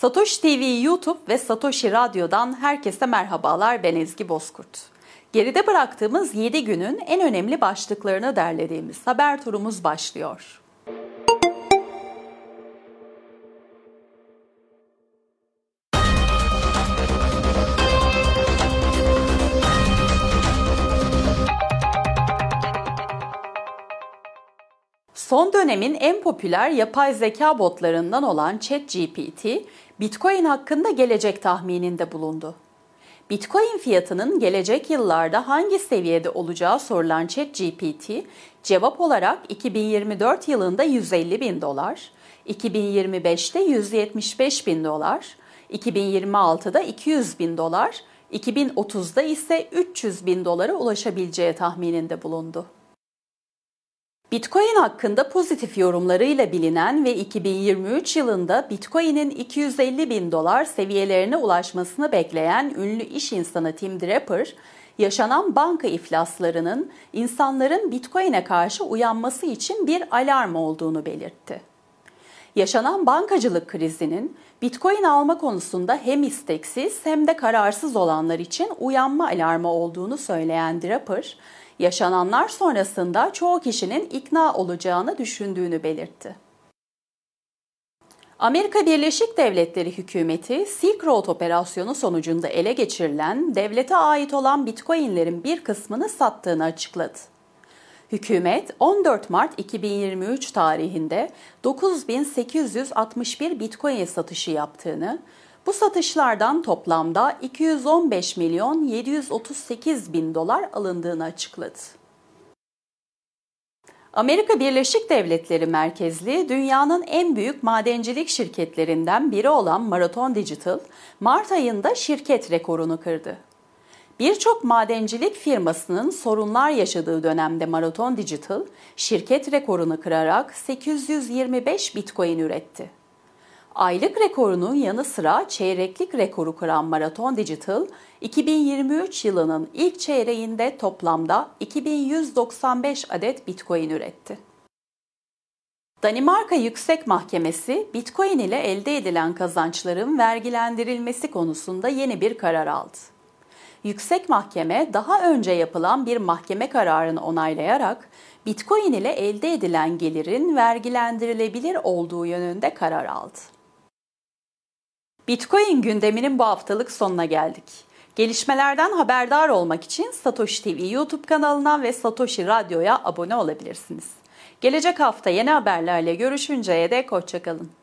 Satoshi TV YouTube ve Satoshi Radyo'dan herkese merhabalar ben Ezgi Bozkurt. Geride bıraktığımız 7 günün en önemli başlıklarını derlediğimiz haber turumuz başlıyor. Son dönemin en popüler yapay zeka botlarından olan ChatGPT, Bitcoin hakkında gelecek tahmininde bulundu. Bitcoin fiyatının gelecek yıllarda hangi seviyede olacağı sorulan ChatGPT, cevap olarak 2024 yılında 150 bin dolar, 2025'te 175 bin dolar, 2026'da 200 bin dolar, 2030'da ise 300 bin dolara ulaşabileceği tahmininde bulundu. Bitcoin hakkında pozitif yorumlarıyla bilinen ve 2023 yılında Bitcoin'in 250 bin dolar seviyelerine ulaşmasını bekleyen ünlü iş insanı Tim Draper, yaşanan banka iflaslarının insanların Bitcoin'e karşı uyanması için bir alarm olduğunu belirtti. Yaşanan bankacılık krizinin Bitcoin alma konusunda hem isteksiz hem de kararsız olanlar için uyanma alarmı olduğunu söyleyen Draper, yaşananlar sonrasında çoğu kişinin ikna olacağını düşündüğünü belirtti. Amerika Birleşik Devletleri hükümeti Silk Road operasyonu sonucunda ele geçirilen devlete ait olan Bitcoin'lerin bir kısmını sattığını açıkladı. Hükümet 14 Mart 2023 tarihinde 9861 Bitcoin satışı yaptığını, bu satışlardan toplamda 215 milyon 738 bin dolar alındığını açıkladı. Amerika Birleşik Devletleri merkezli dünyanın en büyük madencilik şirketlerinden biri olan Marathon Digital, Mart ayında şirket rekorunu kırdı. Birçok madencilik firmasının sorunlar yaşadığı dönemde Marathon Digital, şirket rekorunu kırarak 825 Bitcoin üretti. Aylık rekorunun yanı sıra çeyreklik rekoru kıran Marathon Digital, 2023 yılının ilk çeyreğinde toplamda 2195 adet Bitcoin üretti. Danimarka Yüksek Mahkemesi, Bitcoin ile elde edilen kazançların vergilendirilmesi konusunda yeni bir karar aldı. Yüksek Mahkeme daha önce yapılan bir mahkeme kararını onaylayarak Bitcoin ile elde edilen gelirin vergilendirilebilir olduğu yönünde karar aldı. Bitcoin gündeminin bu haftalık sonuna geldik. Gelişmelerden haberdar olmak için Satoshi TV YouTube kanalına ve Satoshi Radyo'ya abone olabilirsiniz. Gelecek hafta yeni haberlerle görüşünceye dek hoşçakalın.